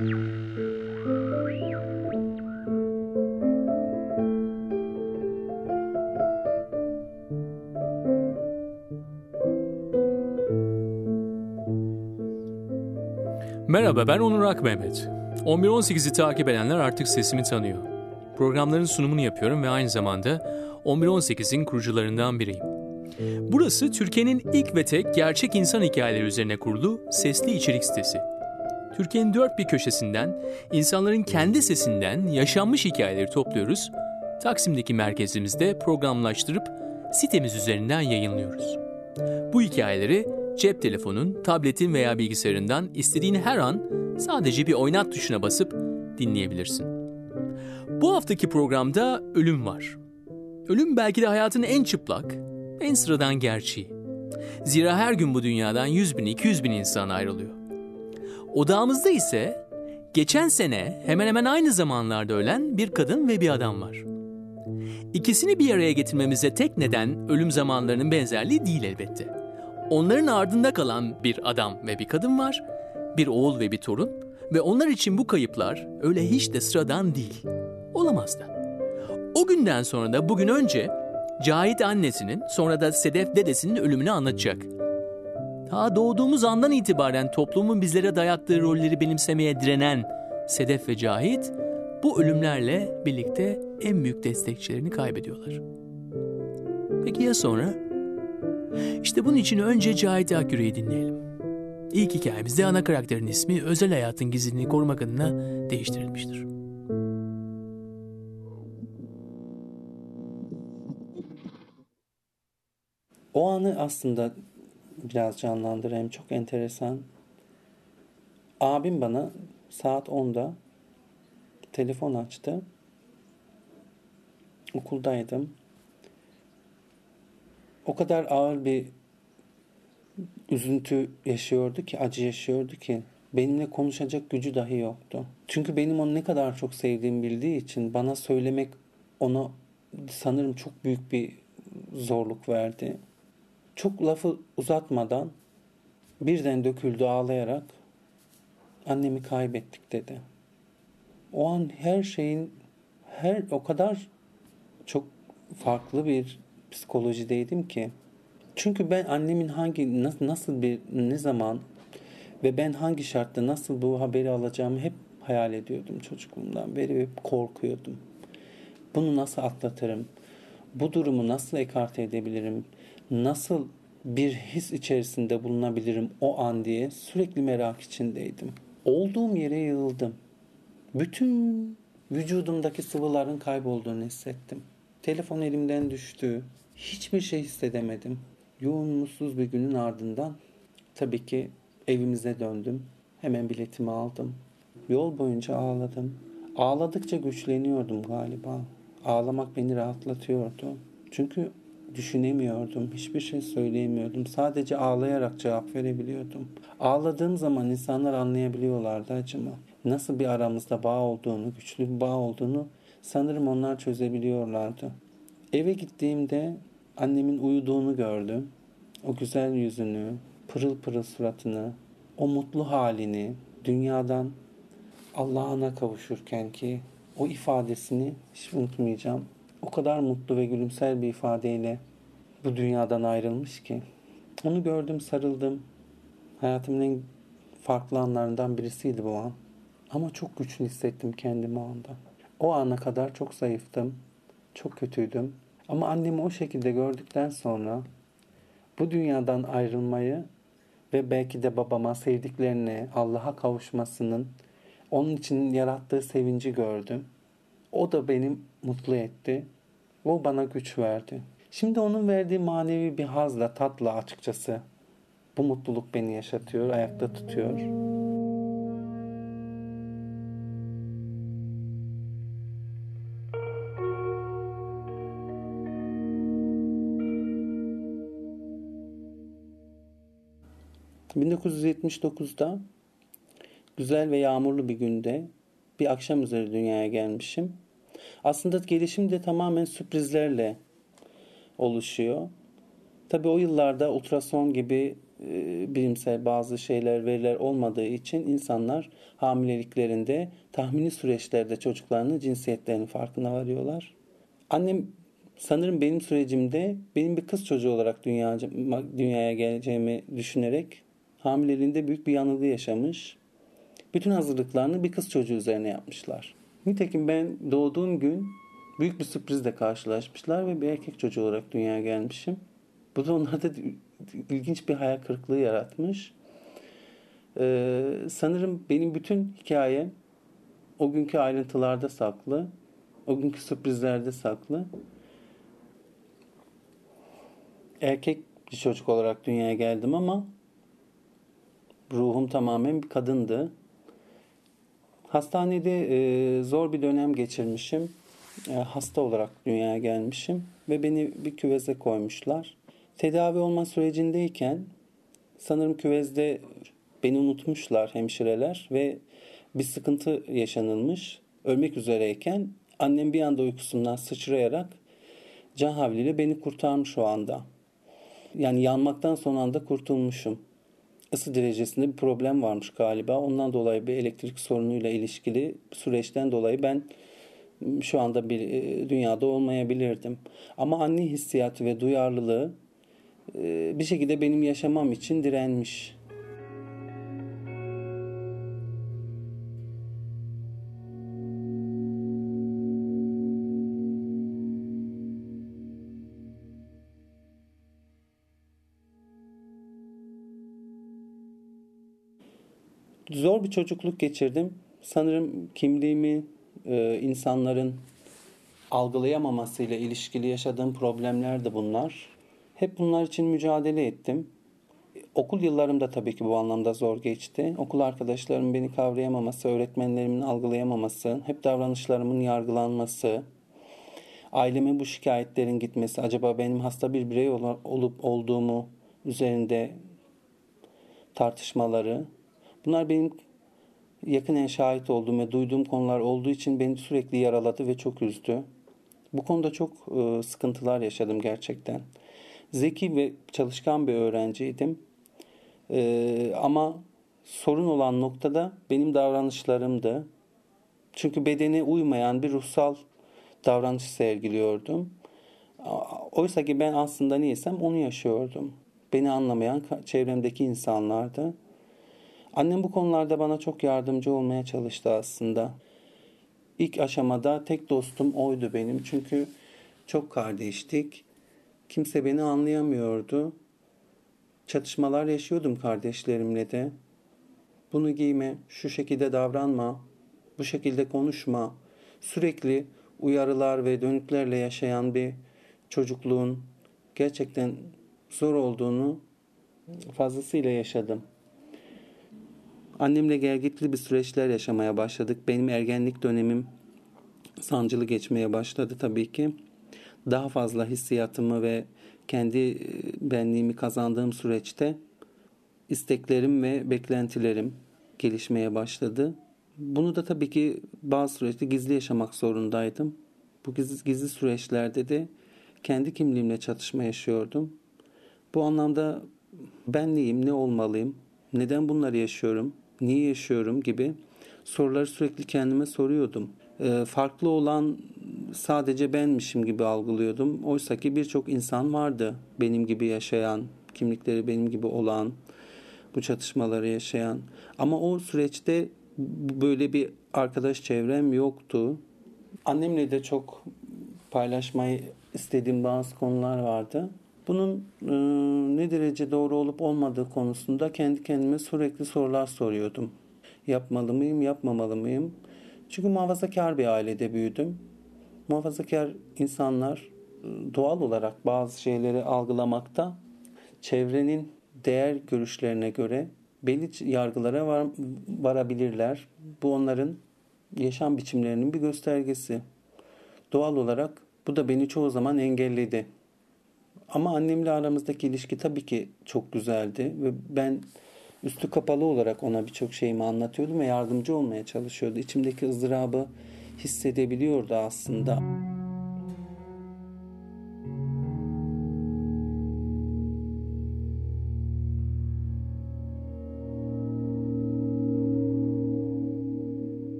Merhaba ben Onur Akmehmet. 11.18'i takip edenler artık sesimi tanıyor. Programların sunumunu yapıyorum ve aynı zamanda 11.18'in kurucularından biriyim. Burası Türkiye'nin ilk ve tek gerçek insan hikayeleri üzerine kurulu sesli içerik sitesi. Türkiye'nin dört bir köşesinden, insanların kendi sesinden yaşanmış hikayeleri topluyoruz. Taksim'deki merkezimizde programlaştırıp sitemiz üzerinden yayınlıyoruz. Bu hikayeleri cep telefonun, tabletin veya bilgisayarından istediğin her an sadece bir oynat tuşuna basıp dinleyebilirsin. Bu haftaki programda ölüm var. Ölüm belki de hayatın en çıplak, en sıradan gerçeği. Zira her gün bu dünyadan 100 bin, 200 bin insan ayrılıyor. Odağımızda ise geçen sene hemen hemen aynı zamanlarda ölen bir kadın ve bir adam var. İkisini bir araya getirmemize tek neden ölüm zamanlarının benzerliği değil elbette. Onların ardında kalan bir adam ve bir kadın var, bir oğul ve bir torun ve onlar için bu kayıplar öyle hiç de sıradan değil. Olamaz da. O günden sonra da bugün önce Cahit annesinin sonra da Sedef dedesinin ölümünü anlatacak. Ta doğduğumuz andan itibaren toplumun bizlere dayattığı rolleri benimsemeye direnen Sedef ve Cahit bu ölümlerle birlikte en büyük destekçilerini kaybediyorlar. Peki ya sonra? İşte bunun için önce Cahit Akgüre'yi dinleyelim. İlk hikayemizde ana karakterin ismi özel hayatın gizliliğini korumak adına değiştirilmiştir. O anı aslında biraz canlandırayım. Çok enteresan. Abim bana saat 10'da telefon açtı. Okuldaydım. O kadar ağır bir üzüntü yaşıyordu ki, acı yaşıyordu ki benimle konuşacak gücü dahi yoktu. Çünkü benim onu ne kadar çok sevdiğimi bildiği için bana söylemek ona sanırım çok büyük bir zorluk verdi. Çok lafı uzatmadan birden döküldü ağlayarak annemi kaybettik dedi. O an her şeyin her o kadar çok farklı bir psikolojideydim ki. Çünkü ben annemin hangi nasıl bir ne zaman ve ben hangi şartta nasıl bu haberi alacağımı hep hayal ediyordum çocukluğumdan beri ve korkuyordum. Bunu nasıl atlatırım? Bu durumu nasıl ekarte edebilirim? Nasıl bir his içerisinde bulunabilirim o an diye sürekli merak içindeydim. Olduğum yere yığıldım. Bütün vücudumdaki sıvıların kaybolduğunu hissettim. Telefon elimden düştü. Hiçbir şey hissedemedim. Yoğun mutsuz bir günün ardından tabii ki evimize döndüm. Hemen biletimi aldım. Yol boyunca ağladım. Ağladıkça güçleniyordum galiba. Ağlamak beni rahatlatıyordu. Çünkü düşünemiyordum. Hiçbir şey söyleyemiyordum. Sadece ağlayarak cevap verebiliyordum. Ağladığım zaman insanlar anlayabiliyorlardı acımı. Nasıl bir aramızda bağ olduğunu, güçlü bir bağ olduğunu sanırım onlar çözebiliyorlardı. Eve gittiğimde annemin uyuduğunu gördüm. O güzel yüzünü, pırıl pırıl suratını, o mutlu halini, dünyadan Allah'ına kavuşurken ki o ifadesini hiç unutmayacağım. O kadar mutlu ve gülümser bir ifadeyle bu dünyadan ayrılmış ki. Onu gördüm, sarıldım. Hayatımın en farklı anlarından birisiydi bu an. Ama çok güçlü hissettim kendimi o anda. O ana kadar çok zayıftım. Çok kötüydüm. Ama annemi o şekilde gördükten sonra bu dünyadan ayrılmayı ve belki de babama sevdiklerine Allah'a kavuşmasının onun için yarattığı sevinci gördüm. O da beni mutlu etti. O bana güç verdi. Şimdi onun verdiği manevi bir hazla, tatla açıkçası bu mutluluk beni yaşatıyor, ayakta tutuyor. 1979'da güzel ve yağmurlu bir günde bir akşam üzeri dünyaya gelmişim. Aslında gelişim de tamamen sürprizlerle oluşuyor. Tabi o yıllarda ultrason gibi e, bilimsel bazı şeyler, veriler olmadığı için insanlar hamileliklerinde tahmini süreçlerde çocuklarının cinsiyetlerinin farkına varıyorlar. Annem sanırım benim sürecimde benim bir kız çocuğu olarak dünya, dünyaya geleceğimi düşünerek hamileliğinde büyük bir yanılgı yaşamış. Bütün hazırlıklarını bir kız çocuğu üzerine yapmışlar. Nitekim ben doğduğum gün büyük bir sürprizle karşılaşmışlar ve bir erkek çocuğu olarak dünyaya gelmişim. Bu da onlarda ilginç bir hayal kırıklığı yaratmış. Ee, sanırım benim bütün hikayem o günkü ayrıntılarda saklı. O günkü sürprizlerde saklı. Erkek bir çocuk olarak dünyaya geldim ama ruhum tamamen bir kadındı. Hastanede e, zor bir dönem geçirmişim. E, hasta olarak dünyaya gelmişim ve beni bir küveze koymuşlar. Tedavi olma sürecindeyken sanırım küvezde beni unutmuşlar hemşireler ve bir sıkıntı yaşanılmış. Ölmek üzereyken annem bir anda uykusundan sıçrayarak can havliyle beni kurtarmış o anda. Yani yanmaktan son anda kurtulmuşum. Isı derecesinde bir problem varmış galiba. Ondan dolayı bir elektrik sorunuyla ilişkili süreçten dolayı ben şu anda bir e, dünyada olmayabilirdim. Ama anne hissiyatı ve duyarlılığı e, bir şekilde benim yaşamam için direnmiş. Zor bir çocukluk geçirdim. Sanırım kimliğimi e, insanların algılayamamasıyla ilişkili yaşadığım problemler de bunlar. Hep bunlar için mücadele ettim. Okul yıllarım da tabii ki bu anlamda zor geçti. Okul arkadaşlarım beni kavrayamaması, öğretmenlerimin algılayamaması, hep davranışlarımın yargılanması, aileme bu şikayetlerin gitmesi, acaba benim hasta bir birey olup olduğumu üzerinde tartışmaları. Bunlar benim yakinen şahit olduğum ve duyduğum konular olduğu için beni sürekli yaraladı ve çok üzdü. Bu konuda çok e, sıkıntılar yaşadım gerçekten. Zeki ve çalışkan bir öğrenciydim. E, ama sorun olan noktada benim davranışlarımdı. Çünkü bedene uymayan bir ruhsal davranış sergiliyordum. Oysa ki ben aslında neysem onu yaşıyordum. Beni anlamayan çevremdeki insanlardı. Annem bu konularda bana çok yardımcı olmaya çalıştı aslında. İlk aşamada tek dostum oydu benim. Çünkü çok kardeştik. Kimse beni anlayamıyordu. Çatışmalar yaşıyordum kardeşlerimle de. Bunu giyme, şu şekilde davranma, bu şekilde konuşma. Sürekli uyarılar ve dönüklerle yaşayan bir çocukluğun gerçekten zor olduğunu fazlasıyla yaşadım. Annemle gelgitli bir süreçler yaşamaya başladık. Benim ergenlik dönemim sancılı geçmeye başladı tabii ki. Daha fazla hissiyatımı ve kendi e, benliğimi kazandığım süreçte isteklerim ve beklentilerim gelişmeye başladı. Bunu da tabii ki bazı süreçte gizli yaşamak zorundaydım. Bu gizli, gizli süreçlerde de kendi kimliğimle çatışma yaşıyordum. Bu anlamda ben neyim, ne olmalıyım, neden bunları yaşıyorum, niye yaşıyorum gibi soruları sürekli kendime soruyordum. E, farklı olan sadece benmişim gibi algılıyordum. Oysa ki birçok insan vardı benim gibi yaşayan, kimlikleri benim gibi olan, bu çatışmaları yaşayan. Ama o süreçte böyle bir arkadaş çevrem yoktu. Annemle de çok paylaşmayı istediğim bazı konular vardı. Bunun e, ne derece doğru olup olmadığı konusunda kendi kendime sürekli sorular soruyordum. Yapmalı mıyım, yapmamalı mıyım? Çünkü muhafazakar bir ailede büyüdüm. Muhafazakar insanlar e, doğal olarak bazı şeyleri algılamakta çevrenin değer görüşlerine göre belli yargılara var, varabilirler. Bu onların yaşam biçimlerinin bir göstergesi. Doğal olarak bu da beni çoğu zaman engelledi. Ama annemle aramızdaki ilişki tabii ki çok güzeldi ve ben üstü kapalı olarak ona birçok şeyimi anlatıyordum ve yardımcı olmaya çalışıyordu. İçimdeki ızdırabı hissedebiliyordu aslında.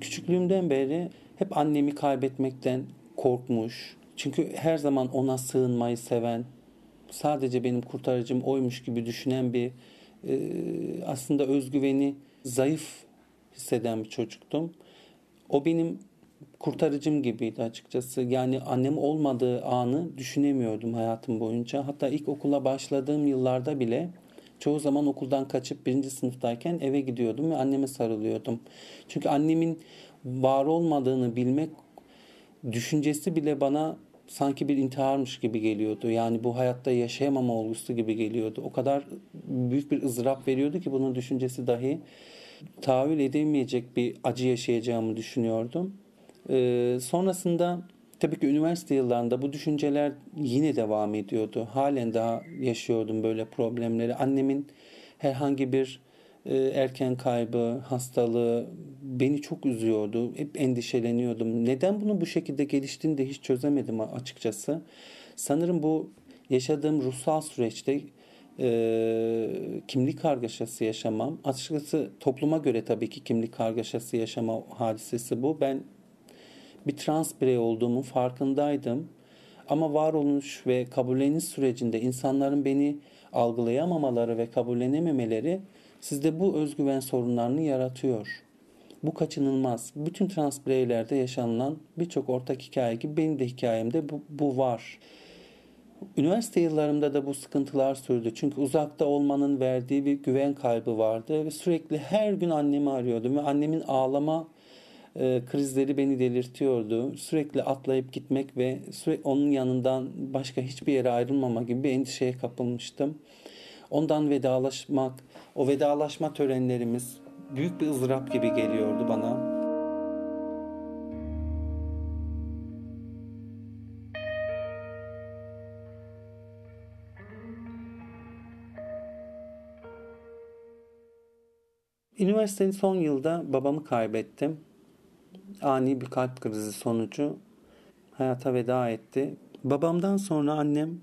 Küçüklüğümden beri hep annemi kaybetmekten korkmuş, çünkü her zaman ona sığınmayı seven, sadece benim kurtarıcım oymuş gibi düşünen bir e, aslında özgüveni zayıf hisseden bir çocuktum. O benim kurtarıcım gibiydi açıkçası. Yani annem olmadığı anı düşünemiyordum hayatım boyunca. Hatta ilk okula başladığım yıllarda bile çoğu zaman okuldan kaçıp birinci sınıftayken eve gidiyordum ve anneme sarılıyordum. Çünkü annemin var olmadığını bilmek düşüncesi bile bana sanki bir intiharmış gibi geliyordu. Yani bu hayatta yaşayamama olgusu gibi geliyordu. O kadar büyük bir ızdırap veriyordu ki bunun düşüncesi dahi tahayyül edemeyecek bir acı yaşayacağımı düşünüyordum. Ee, sonrasında tabii ki üniversite yıllarında bu düşünceler yine devam ediyordu. Halen daha yaşıyordum böyle problemleri. Annemin herhangi bir erken kaybı, hastalığı beni çok üzüyordu. Hep endişeleniyordum. Neden bunu bu şekilde geliştiğini de hiç çözemedim açıkçası. Sanırım bu yaşadığım ruhsal süreçte e, kimlik kargaşası yaşamam. Açıkçası topluma göre tabii ki kimlik kargaşası yaşama hadisesi bu. Ben bir trans birey olduğumun farkındaydım. Ama varoluş ve kabulleniş sürecinde insanların beni algılayamamaları ve kabullenememeleri sizde bu özgüven sorunlarını yaratıyor. Bu kaçınılmaz. Bütün trans bireylerde yaşanılan birçok ortak hikaye gibi benim de hikayemde bu, bu var. Üniversite yıllarımda da bu sıkıntılar sürdü. Çünkü uzakta olmanın verdiği bir güven kaybı vardı ve sürekli her gün annemi arıyordum ve annemin ağlama e, krizleri beni delirtiyordu. Sürekli atlayıp gitmek ve sürekli onun yanından başka hiçbir yere ayrılmama gibi bir endişeye kapılmıştım. Ondan vedalaşmak, o vedalaşma törenlerimiz büyük bir ızdırap gibi geliyordu bana. Üniversitenin son yılda babamı kaybettim. Ani bir kalp krizi sonucu hayata veda etti. Babamdan sonra annem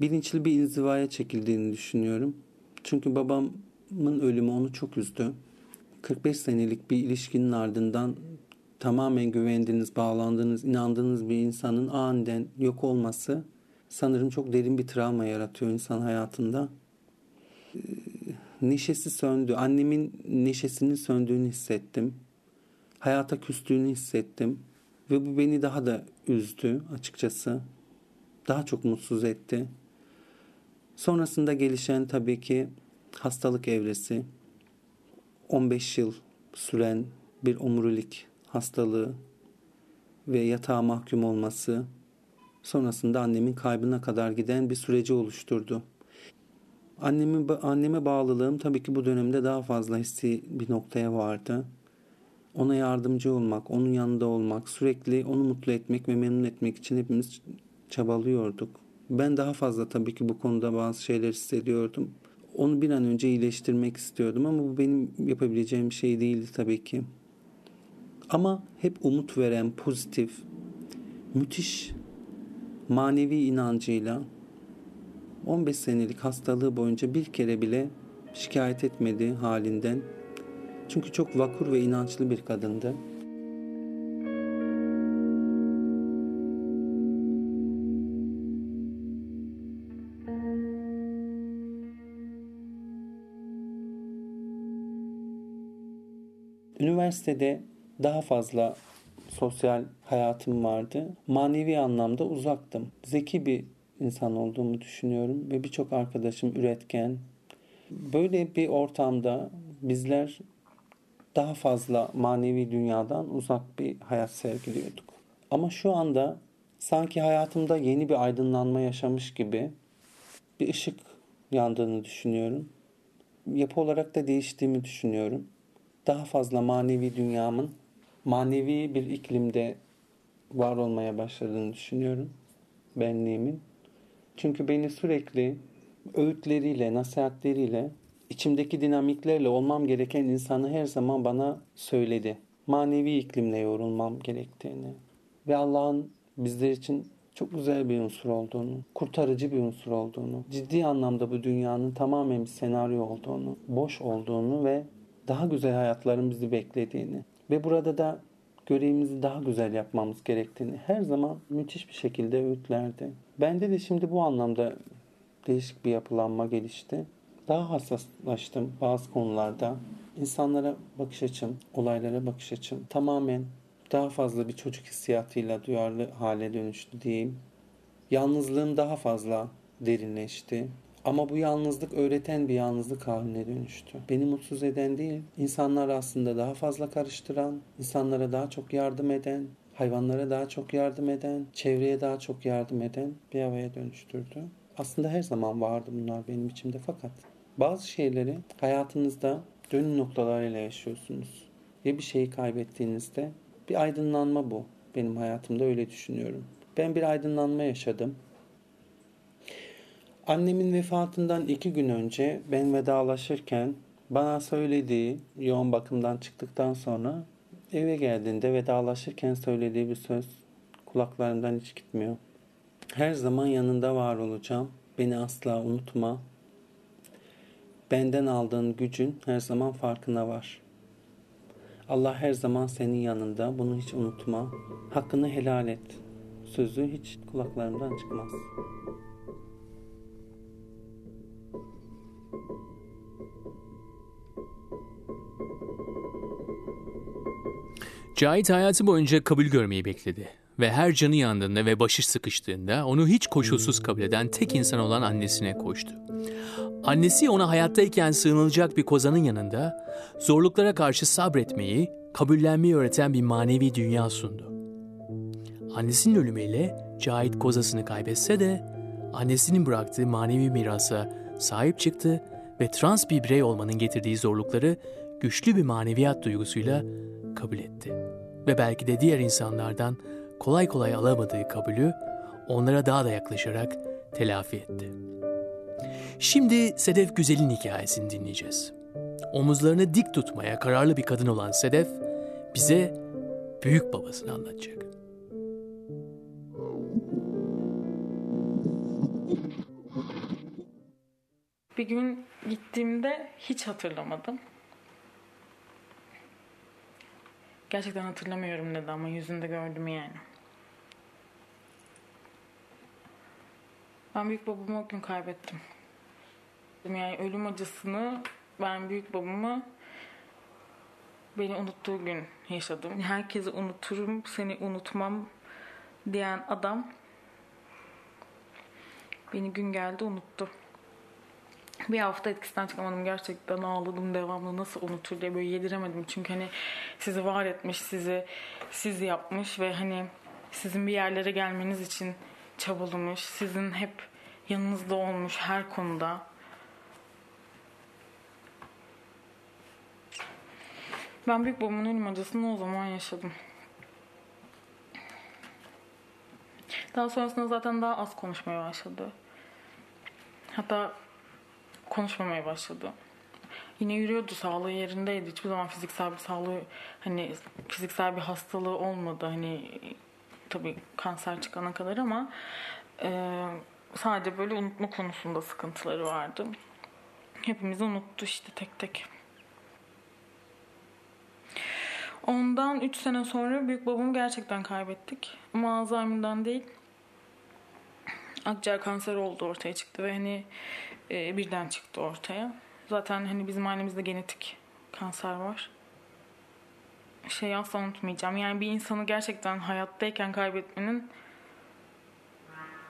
bilinçli bir inzivaya çekildiğini düşünüyorum. Çünkü babamın ölümü onu çok üzdü. 45 senelik bir ilişkinin ardından tamamen güvendiğiniz, bağlandığınız, inandığınız bir insanın aniden yok olması sanırım çok derin bir travma yaratıyor insan hayatında. Ee, neşesi söndü. Annemin neşesinin söndüğünü hissettim. Hayata küstüğünü hissettim. Ve bu beni daha da üzdü açıkçası. Daha çok mutsuz etti. Sonrasında gelişen tabii ki hastalık evresi. 15 yıl süren bir omurilik hastalığı ve yatağa mahkum olması sonrasında annemin kaybına kadar giden bir süreci oluşturdu. Annemi, anneme bağlılığım tabii ki bu dönemde daha fazla hissi bir noktaya vardı. Ona yardımcı olmak, onun yanında olmak, sürekli onu mutlu etmek ve memnun etmek için hepimiz çabalıyorduk. Ben daha fazla tabii ki bu konuda bazı şeyler hissediyordum. Onu bir an önce iyileştirmek istiyordum ama bu benim yapabileceğim şey değildi tabii ki. Ama hep umut veren, pozitif, müthiş manevi inancıyla 15 senelik hastalığı boyunca bir kere bile şikayet etmedi halinden. Çünkü çok vakur ve inançlı bir kadındı. Üniversitede daha fazla sosyal hayatım vardı. Manevi anlamda uzaktım. Zeki bir insan olduğumu düşünüyorum ve birçok arkadaşım üretken. Böyle bir ortamda bizler daha fazla manevi dünyadan uzak bir hayat sergiliyorduk. Ama şu anda sanki hayatımda yeni bir aydınlanma yaşamış gibi bir ışık yandığını düşünüyorum. Yapı olarak da değiştiğimi düşünüyorum. Daha fazla manevi dünyamın manevi bir iklimde var olmaya başladığını düşünüyorum benliğimin. Çünkü beni sürekli öğütleriyle, nasihatleriyle, içimdeki dinamiklerle olmam gereken insanı her zaman bana söyledi. Manevi iklimle yorulmam gerektiğini ve Allah'ın bizler için çok güzel bir unsur olduğunu, kurtarıcı bir unsur olduğunu, ciddi anlamda bu dünyanın tamamen bir senaryo olduğunu, boş olduğunu ve daha güzel hayatların bizi beklediğini ve burada da görevimizi daha güzel yapmamız gerektiğini her zaman müthiş bir şekilde öğütlerdi. Bende de şimdi bu anlamda değişik bir yapılanma gelişti. Daha hassaslaştım bazı konularda. İnsanlara bakış açım, olaylara bakış açım tamamen daha fazla bir çocuk hissiyatıyla duyarlı hale dönüştü diyeyim. Yalnızlığım daha fazla derinleşti. Ama bu yalnızlık öğreten bir yalnızlık haline dönüştü. Beni mutsuz eden değil, insanlar aslında daha fazla karıştıran, insanlara daha çok yardım eden, hayvanlara daha çok yardım eden, çevreye daha çok yardım eden bir havaya dönüştürdü. Aslında her zaman vardı bunlar benim içimde fakat bazı şeyleri hayatınızda dönüm noktalarıyla yaşıyorsunuz. Ve bir şeyi kaybettiğinizde bir aydınlanma bu. Benim hayatımda öyle düşünüyorum. Ben bir aydınlanma yaşadım. Annemin vefatından iki gün önce ben vedalaşırken bana söylediği yoğun bakımdan çıktıktan sonra eve geldiğinde vedalaşırken söylediği bir söz kulaklarımdan hiç gitmiyor. Her zaman yanında var olacağım. Beni asla unutma. Benden aldığın gücün her zaman farkına var. Allah her zaman senin yanında. Bunu hiç unutma. Hakkını helal et. Sözü hiç kulaklarımdan çıkmaz. Cahit hayatı boyunca kabul görmeyi bekledi. Ve her canı yandığında ve başı sıkıştığında onu hiç koşulsuz kabul eden tek insan olan annesine koştu. Annesi ona hayattayken sığınılacak bir kozanın yanında zorluklara karşı sabretmeyi, kabullenmeyi öğreten bir manevi dünya sundu. Annesinin ölümüyle Cahit kozasını kaybetse de annesinin bıraktığı manevi mirasa sahip çıktı ve trans bir birey olmanın getirdiği zorlukları güçlü bir maneviyat duygusuyla kabul etti. Ve belki de diğer insanlardan kolay kolay alamadığı kabulü onlara daha da yaklaşarak telafi etti. Şimdi Sedef Güzel'in hikayesini dinleyeceğiz. Omuzlarını dik tutmaya kararlı bir kadın olan Sedef bize büyük babasını anlatacak. Bir gün gittiğimde hiç hatırlamadım. Gerçekten hatırlamıyorum dedi ama yüzünde gördüm yani. Ben büyük babamı o gün kaybettim. Yani ölüm acısını ben büyük babamı beni unuttuğu gün yaşadım. Herkesi unuturum, seni unutmam diyen adam beni gün geldi unuttu. Bir hafta etkisinden çıkamadım gerçekten ağladım devamlı nasıl unutur diye böyle yediremedim. Çünkü hani sizi var etmiş, sizi siz yapmış ve hani sizin bir yerlere gelmeniz için çabalamış. Sizin hep yanınızda olmuş her konuda. Ben büyük babamın ölüm acısını o zaman yaşadım. Daha sonrasında zaten daha az konuşmaya başladı. Hatta konuşmamaya başladı. Yine yürüyordu, sağlığı yerindeydi. Hiçbir zaman fiziksel bir sağlığı, hani fiziksel bir hastalığı olmadı. Hani tabii kanser çıkana kadar ama e, sadece böyle unutma konusunda sıkıntıları vardı. Hepimizi unuttu işte tek tek. Ondan 3 sene sonra büyük babamı gerçekten kaybettik. Ama Alzheimer'dan değil. Akciğer kanseri oldu ortaya çıktı ve hani e, birden çıktı ortaya. Zaten hani bizim ailemizde genetik kanser var. Şeyi asla unutmayacağım. Yani bir insanı gerçekten hayattayken kaybetmenin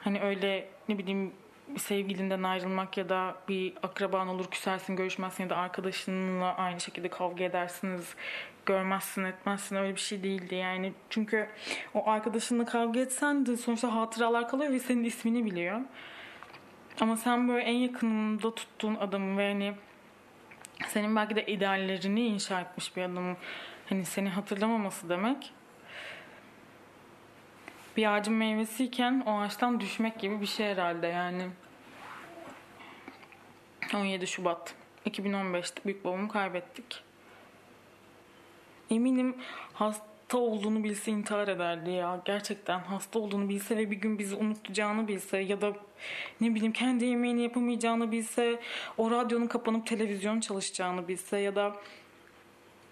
hani öyle ne bileyim bir sevgilinden ayrılmak ya da bir akraban olur küsersin görüşmezsin ya da arkadaşınla aynı şekilde kavga edersiniz görmezsin etmezsin öyle bir şey değildi yani çünkü o arkadaşınla kavga etsen de sonuçta hatıralar kalıyor ve senin ismini biliyor ama sen böyle en yakınında tuttuğun adamı ve hani senin belki de ideallerini inşa etmiş bir adamın hani seni hatırlamaması demek bir ağacın meyvesiyken o ağaçtan düşmek gibi bir şey herhalde yani. 17 Şubat 2015'te büyük babamı kaybettik. Eminim hasta olduğunu bilse intihar ederdi ya. Gerçekten hasta olduğunu bilse ve bir gün bizi unutacağını bilse ya da ne bileyim kendi yemeğini yapamayacağını bilse, o radyonun kapanıp televizyon çalışacağını bilse ya da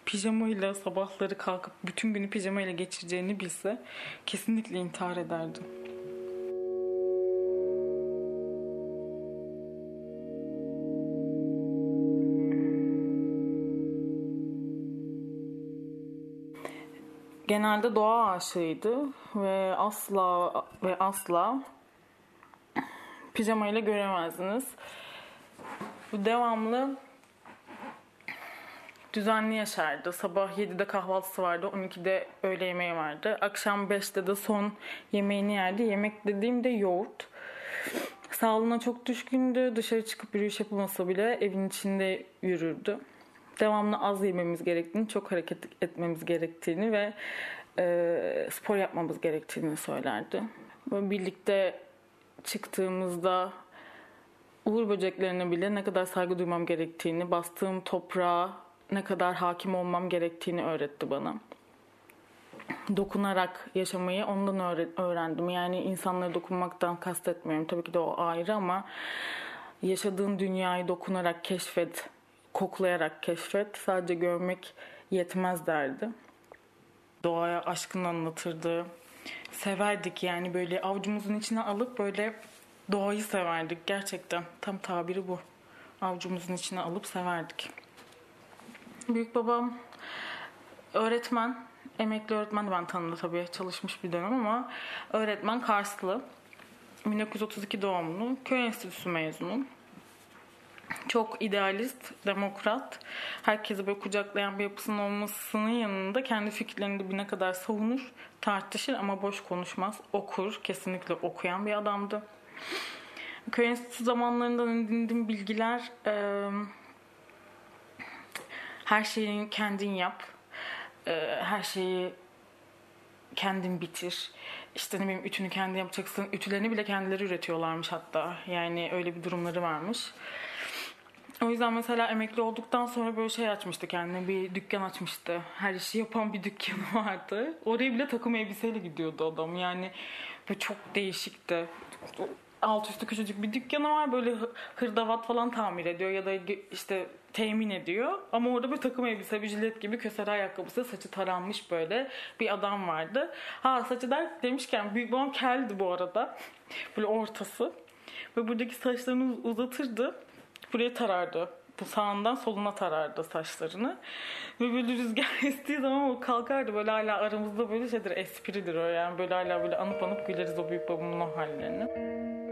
pijamayla sabahları kalkıp bütün günü pijamayla geçireceğini bilse kesinlikle intihar ederdi. Genelde doğa aşığıydı ve asla ve asla pijamayla göremezdiniz. Devamlı düzenli yaşardı. Sabah 7'de kahvaltısı vardı, 12'de öğle yemeği vardı. Akşam 5'te de son yemeğini yerdi. Yemek dediğimde yoğurt. Sağlığına çok düşkündü. Dışarı çıkıp yürüyüş yapılmasa bile evin içinde yürürdü. Devamlı az yememiz gerektiğini, çok hareket etmemiz gerektiğini ve e, spor yapmamız gerektiğini söylerdi. Böyle birlikte çıktığımızda uğur böceklerine bile ne kadar saygı duymam gerektiğini, bastığım toprağa ne kadar hakim olmam gerektiğini öğretti bana. Dokunarak yaşamayı ondan öğrendim. Yani insanlara dokunmaktan kastetmiyorum. Tabii ki de o ayrı ama yaşadığın dünyayı dokunarak keşfet, koklayarak keşfet. Sadece görmek yetmez derdi. Doğaya aşkını anlatırdı. Severdik yani böyle avucumuzun içine alıp böyle doğayı severdik gerçekten. Tam tabiri bu. Avucumuzun içine alıp severdik. Büyük babam öğretmen, emekli öğretmen ben tanıdım tabii çalışmış bir dönem ama öğretmen Karslı. 1932 doğumlu, köy enstitüsü mezunu. Çok idealist, demokrat, herkesi böyle kucaklayan bir yapısının olmasının yanında kendi fikirlerini de bir ne kadar savunur, tartışır ama boş konuşmaz, okur, kesinlikle okuyan bir adamdı. Köy enstitüsü zamanlarından edindiğim bilgiler her şeyi kendin yap. Ee, her şeyi kendin bitir. İşte ne bileyim ütünü kendin yapacaksın. Ütülerini bile kendileri üretiyorlarmış hatta. Yani öyle bir durumları varmış. O yüzden mesela emekli olduktan sonra böyle şey açmıştı kendine bir dükkan açmıştı. Her işi yapan bir dükkanı vardı. Oraya bile takım elbiseyle gidiyordu adam. Yani bu çok değişikti alt üstü küçücük bir dükkanı var. Böyle hırdavat falan tamir ediyor ya da işte temin ediyor. Ama orada bir takım elbise, bir jilet gibi kösere ayakkabısı, saçı taranmış böyle bir adam vardı. Ha saçı der demişken büyük babam keldi bu arada. Böyle ortası. Ve buradaki saçlarını uzatırdı. Buraya tarardı. Bu sağından soluna tarardı saçlarını. Ve böyle rüzgar estiği zaman o kalkardı. Böyle hala aramızda böyle şeydir, espridir o yani. Böyle hala böyle anıp anıp güleriz o büyük babamın o hallerini.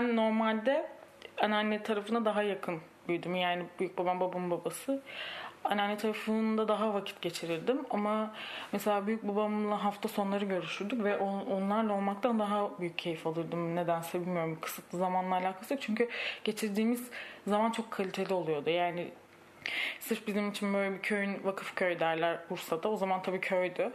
Ben normalde anneanne tarafına daha yakın büyüdüm. Yani büyük babam babamın babası. Anneanne tarafında daha vakit geçirirdim. Ama mesela büyük babamla hafta sonları görüşürdük ve onlarla olmaktan daha büyük keyif alırdım. Nedense bilmiyorum. Kısıtlı zamanla alakası yok. Çünkü geçirdiğimiz zaman çok kaliteli oluyordu. Yani sırf bizim için böyle bir köyün vakıf köy derler Bursa'da. O zaman tabii köydü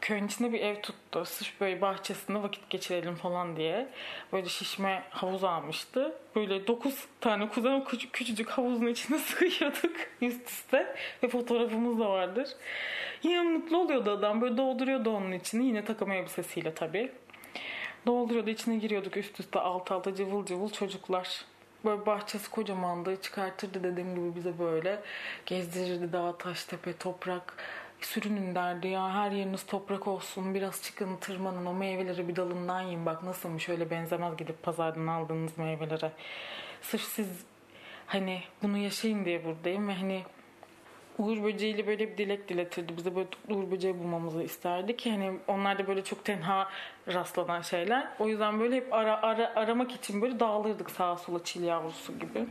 köyün içinde bir ev tuttu. Sırf böyle bahçesinde vakit geçirelim falan diye. Böyle şişme havuz almıştı. Böyle dokuz tane kuzen küçük, küçücük havuzun içine sığıyorduk üst üste. Ve fotoğrafımız da vardır. Yine mutlu oluyordu adam. Böyle dolduruyordu onun içini. Yine takım elbisesiyle tabii. Dolduruyordu içine giriyorduk üst üste alt alta cıvıl cıvıl çocuklar. Böyle bahçesi kocamandı. Çıkartırdı dediğim gibi bize böyle. Gezdirirdi dağ, taş, tepe, toprak sürünün derdi ya her yeriniz toprak olsun biraz çıkın tırmanın o meyveleri bir dalından yiyin bak nasılmış öyle benzemez gidip pazardan aldığınız meyvelere sırf siz hani bunu yaşayın diye buradayım ve hani Uğur böceğiyle böyle bir dilek diletirdi. Bize böyle Uğur böceği bulmamızı isterdi ki hani onlar da böyle çok tenha rastlanan şeyler. O yüzden böyle hep ara, ara, aramak için böyle dağılırdık sağa sola çil yavrusu gibi.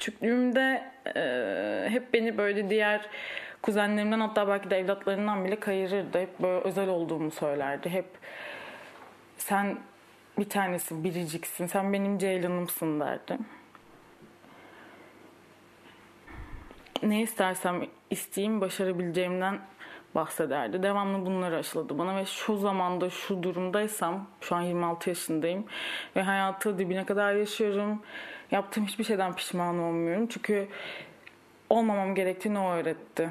Küçüklüğümde e, hep beni böyle diğer kuzenlerimden hatta belki de evlatlarından bile kayırırdı. Hep böyle özel olduğumu söylerdi. Hep sen bir tanesi biriciksin, sen benim ceylanımsın derdi. Ne istersem isteyeyim başarabileceğimden bahsederdi. Devamlı bunları aşıladı bana ve şu zamanda şu durumdaysam, şu an 26 yaşındayım ve hayatı dibine kadar yaşıyorum. Yaptığım hiçbir şeyden pişman olmuyorum. Çünkü olmamam gerektiğini o öğretti.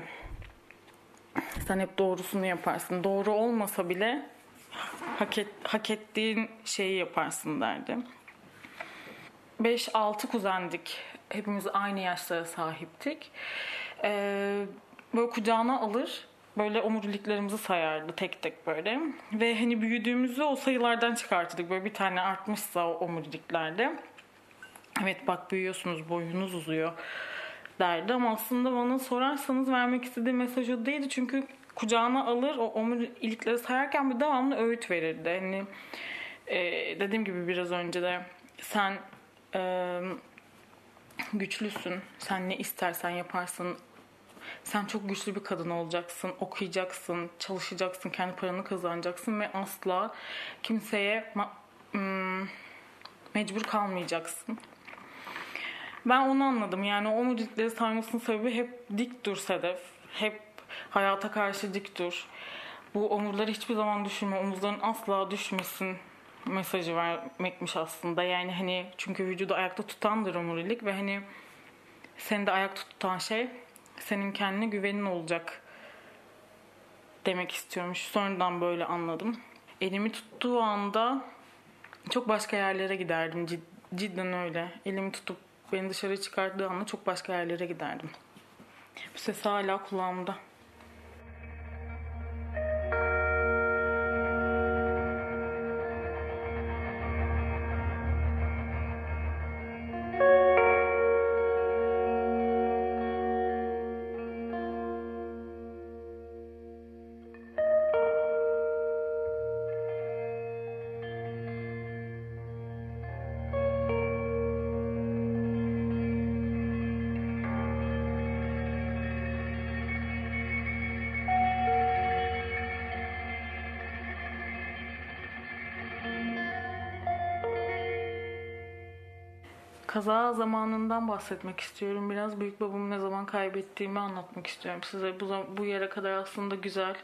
Sen hep doğrusunu yaparsın. Doğru olmasa bile hak, et, hak ettiğin şeyi yaparsın derdi. 5-6 kuzendik. Hepimiz aynı yaşlara sahiptik. Ee, böyle kucağına alır böyle omuriliklerimizi sayardı tek tek böyle. Ve hani büyüdüğümüzü o sayılardan çıkartırdık. Böyle bir tane artmışsa o omuriliklerde. Evet bak büyüyorsunuz boyunuz uzuyor derdi. Ama aslında bana sorarsanız vermek istediği mesaj o değildi. Çünkü kucağına alır o omurilikleri sayarken bir devamlı öğüt verirdi. Hani e, dediğim gibi biraz önce de sen e, güçlüsün. Sen ne istersen yaparsın sen çok güçlü bir kadın olacaksın, okuyacaksın, çalışacaksın, kendi paranı kazanacaksın ve asla kimseye ma- mecbur kalmayacaksın. Ben onu anladım. Yani o mucitleri saymasının sebebi hep dik dur Sedef. Hep hayata karşı dik dur. Bu omurları hiçbir zaman düşürme, omuzların asla düşmesin mesajı vermekmiş aslında. Yani hani çünkü vücudu ayakta tutandır omurilik ve hani seni de ayakta tutan şey senin kendine güvenin olacak demek istiyormuş. Sonradan böyle anladım. Elimi tuttuğu anda çok başka yerlere giderdim. Cidden öyle. Elimi tutup beni dışarı çıkardığı anda çok başka yerlere giderdim. Bu ses hala kulağımda. Kaza zamanından bahsetmek istiyorum. Biraz büyük babamı ne zaman kaybettiğimi anlatmak istiyorum size. Bu, bu yere kadar aslında güzel.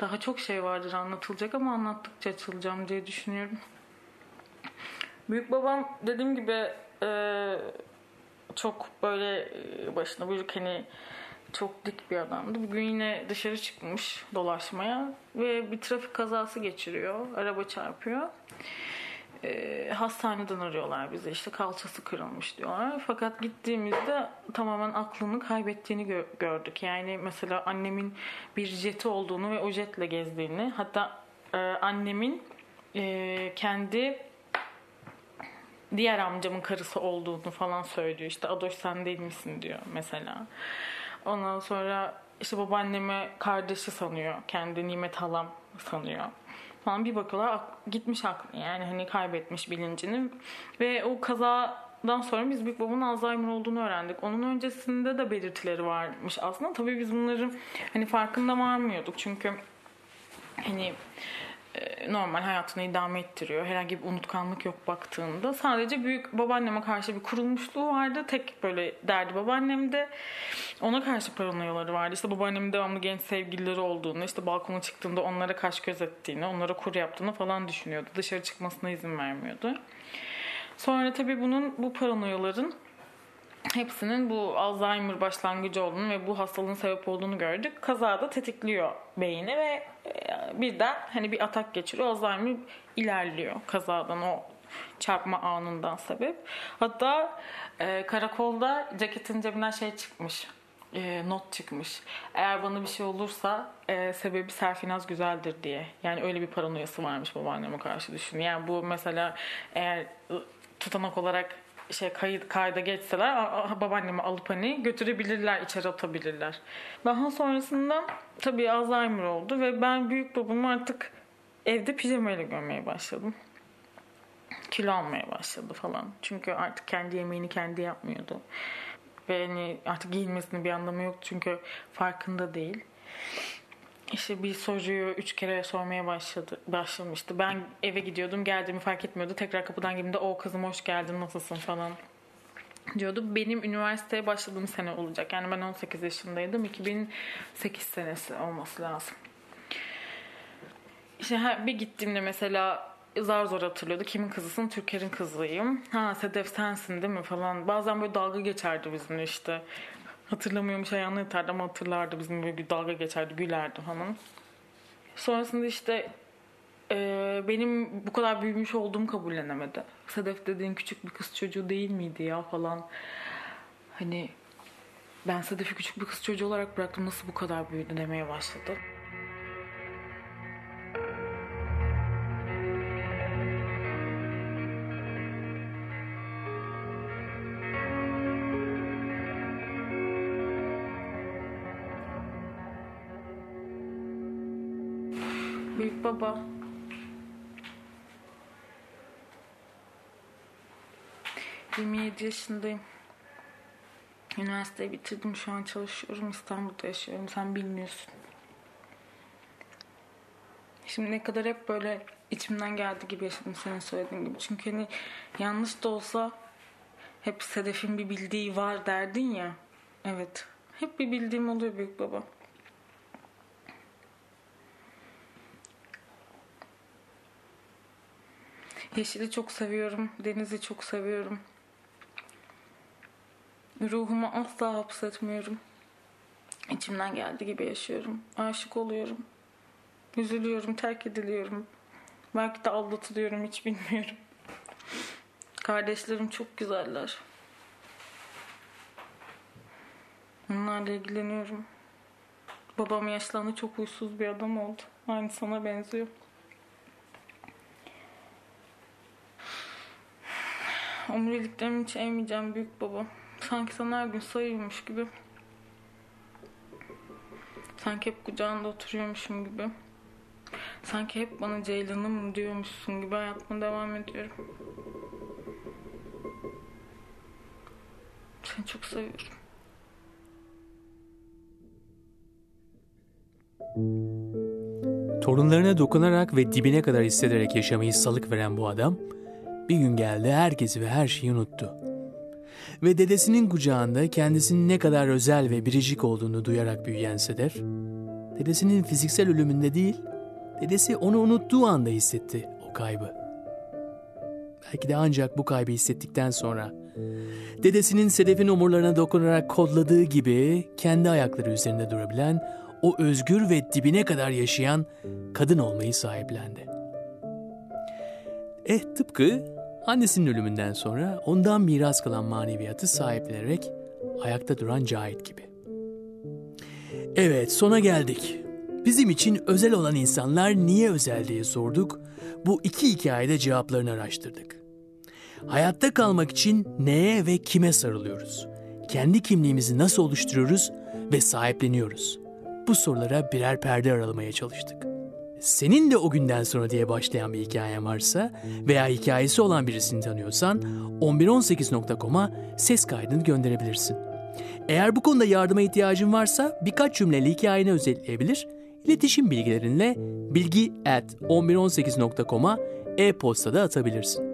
Daha çok şey vardır anlatılacak ama anlattıkça açılacağım diye düşünüyorum. Büyük babam dediğim gibi e, çok böyle e, başına buyruk hani çok dik bir adamdı. Bugün yine dışarı çıkmış dolaşmaya ve bir trafik kazası geçiriyor. Araba çarpıyor e, hastaneden arıyorlar bizi işte kalçası kırılmış diyorlar. Fakat gittiğimizde tamamen aklını kaybettiğini gö- gördük. Yani mesela annemin bir jeti olduğunu ve o jetle gezdiğini hatta e, annemin e, kendi diğer amcamın karısı olduğunu falan söylüyor. İşte Adoş sen değil misin diyor mesela. Ondan sonra işte babaanneme kardeşi sanıyor. Kendi Nimet halam sanıyor falan bir bakıyorlar gitmiş aklı yani hani kaybetmiş bilincini ve o kazadan sonra biz büyük babamın Alzheimer olduğunu öğrendik. Onun öncesinde de belirtileri varmış aslında. Tabii biz bunların hani farkında varmıyorduk çünkü hani normal hayatını idame ettiriyor. Herhangi bir unutkanlık yok baktığında. Sadece büyük babaanneme karşı bir kurulmuşluğu vardı. Tek böyle derdi babaannemde. Ona karşı paranoyaları vardı. İşte babaannemin devamlı genç sevgilileri olduğunu, işte balkona çıktığında onlara kaş göz ettiğini, onlara kur yaptığını falan düşünüyordu. Dışarı çıkmasına izin vermiyordu. Sonra tabii bunun bu paranoyaların hepsinin bu Alzheimer başlangıcı olduğunu ve bu hastalığın sebep olduğunu gördük. Kazada tetikliyor beyni ve e, birden hani bir atak geçiriyor. Alzheimer ilerliyor kazadan o çarpma anından sebep. Hatta e, karakolda ceketin cebinden şey çıkmış. E, not çıkmış. Eğer bana bir şey olursa e, sebebi Serfinaz güzeldir diye. Yani öyle bir paranoyası varmış babaanneme karşı düşün. Yani bu mesela eğer tutanak olarak şey kayıt kayda geçseler babaannemi alıp hani götürebilirler, içeri atabilirler. Daha sonrasında tabii Alzheimer oldu ve ben büyük babamı artık evde pijamayla görmeye başladım. Kilo almaya başladı falan. Çünkü artık kendi yemeğini kendi yapmıyordu. Ve hani artık giyinmesinin bir anlamı yok çünkü farkında değil. İşte bir soruyu üç kere sormaya başladı, başlamıştı. Ben eve gidiyordum, geldiğimi fark etmiyordu. Tekrar kapıdan girdiğimde o kızım hoş geldin, nasılsın falan diyordu. Benim üniversiteye başladığım sene olacak. Yani ben 18 yaşındaydım. 2008 senesi olması lazım. İşte bir gittiğimde mesela zar zor hatırlıyordu. Kimin kızısın? Türker'in kızıyım. Ha Sedef sensin değil mi falan. Bazen böyle dalga geçerdi bizimle işte. Hatırlamıyormuş ayağını yatardı ama hatırlardı bizim böyle bir dalga geçerdi, gülerdi falan. Sonrasında işte e, benim bu kadar büyümüş olduğum kabullenemedi. Sedef dediğin küçük bir kız çocuğu değil miydi ya falan. Hani ben Sedef'i küçük bir kız çocuğu olarak bıraktım nasıl bu kadar büyüdü demeye başladı. Baba. Yirmi yedi yaşındayım. Üniversiteyi bitirdim. Şu an çalışıyorum. İstanbul'da yaşıyorum. Sen bilmiyorsun. Şimdi ne kadar hep böyle içimden geldi gibi yaşadım senin söylediğin gibi. Çünkü hani yanlış da olsa hep Sedef'in bir bildiği var derdin ya. Evet. Hep bir bildiğim oluyor büyük baba. Yeşili çok seviyorum. Denizi çok seviyorum. Ruhumu asla hapsetmiyorum. İçimden geldiği gibi yaşıyorum. Aşık oluyorum. Üzülüyorum, terk ediliyorum. Belki de aldatılıyorum, hiç bilmiyorum. Kardeşlerim çok güzeller. Onlarla ilgileniyorum. Babam yaşlandı, çok huysuz bir adam oldu. Aynı sana benziyor. Omuriliklerimi hiç eğmeyeceğim büyük baba. Sanki sana her gün sayıyormuş gibi. Sanki hep kucağında oturuyormuşum gibi. Sanki hep bana Ceylan'ım diyormuşsun gibi hayatıma devam ediyorum. Seni çok seviyorum. Torunlarına dokunarak ve dibine kadar hissederek yaşamayı salık veren bu adam bir gün geldi herkesi ve her şeyi unuttu. Ve dedesinin kucağında kendisinin ne kadar özel ve biricik olduğunu duyarak büyüyen Sedef, dedesinin fiziksel ölümünde değil, dedesi onu unuttuğu anda hissetti o kaybı. Belki de ancak bu kaybı hissettikten sonra dedesinin Sedef'in omurlarına dokunarak kodladığı gibi kendi ayakları üzerinde durabilen, o özgür ve dibine kadar yaşayan kadın olmayı sahiplendi. Eh tıpkı annesinin ölümünden sonra ondan miras kalan maneviyatı sahiplenerek ayakta duran Cahit gibi. Evet sona geldik. Bizim için özel olan insanlar niye özel diye sorduk. Bu iki hikayede cevaplarını araştırdık. Hayatta kalmak için neye ve kime sarılıyoruz? Kendi kimliğimizi nasıl oluşturuyoruz ve sahipleniyoruz? Bu sorulara birer perde aralamaya çalıştık senin de o günden sonra diye başlayan bir hikayen varsa veya hikayesi olan birisini tanıyorsan 1118.com'a ses kaydını gönderebilirsin. Eğer bu konuda yardıma ihtiyacın varsa birkaç cümleyle hikayeni özetleyebilir, iletişim bilgilerinle bilgi at 1118.com'a e-postada atabilirsin.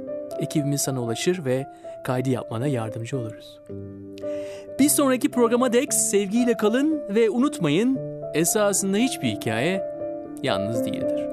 Ekibimiz sana ulaşır ve kaydı yapmana yardımcı oluruz. Bir sonraki programa dek sevgiyle kalın ve unutmayın esasında hiçbir hikaye yalnız değildir.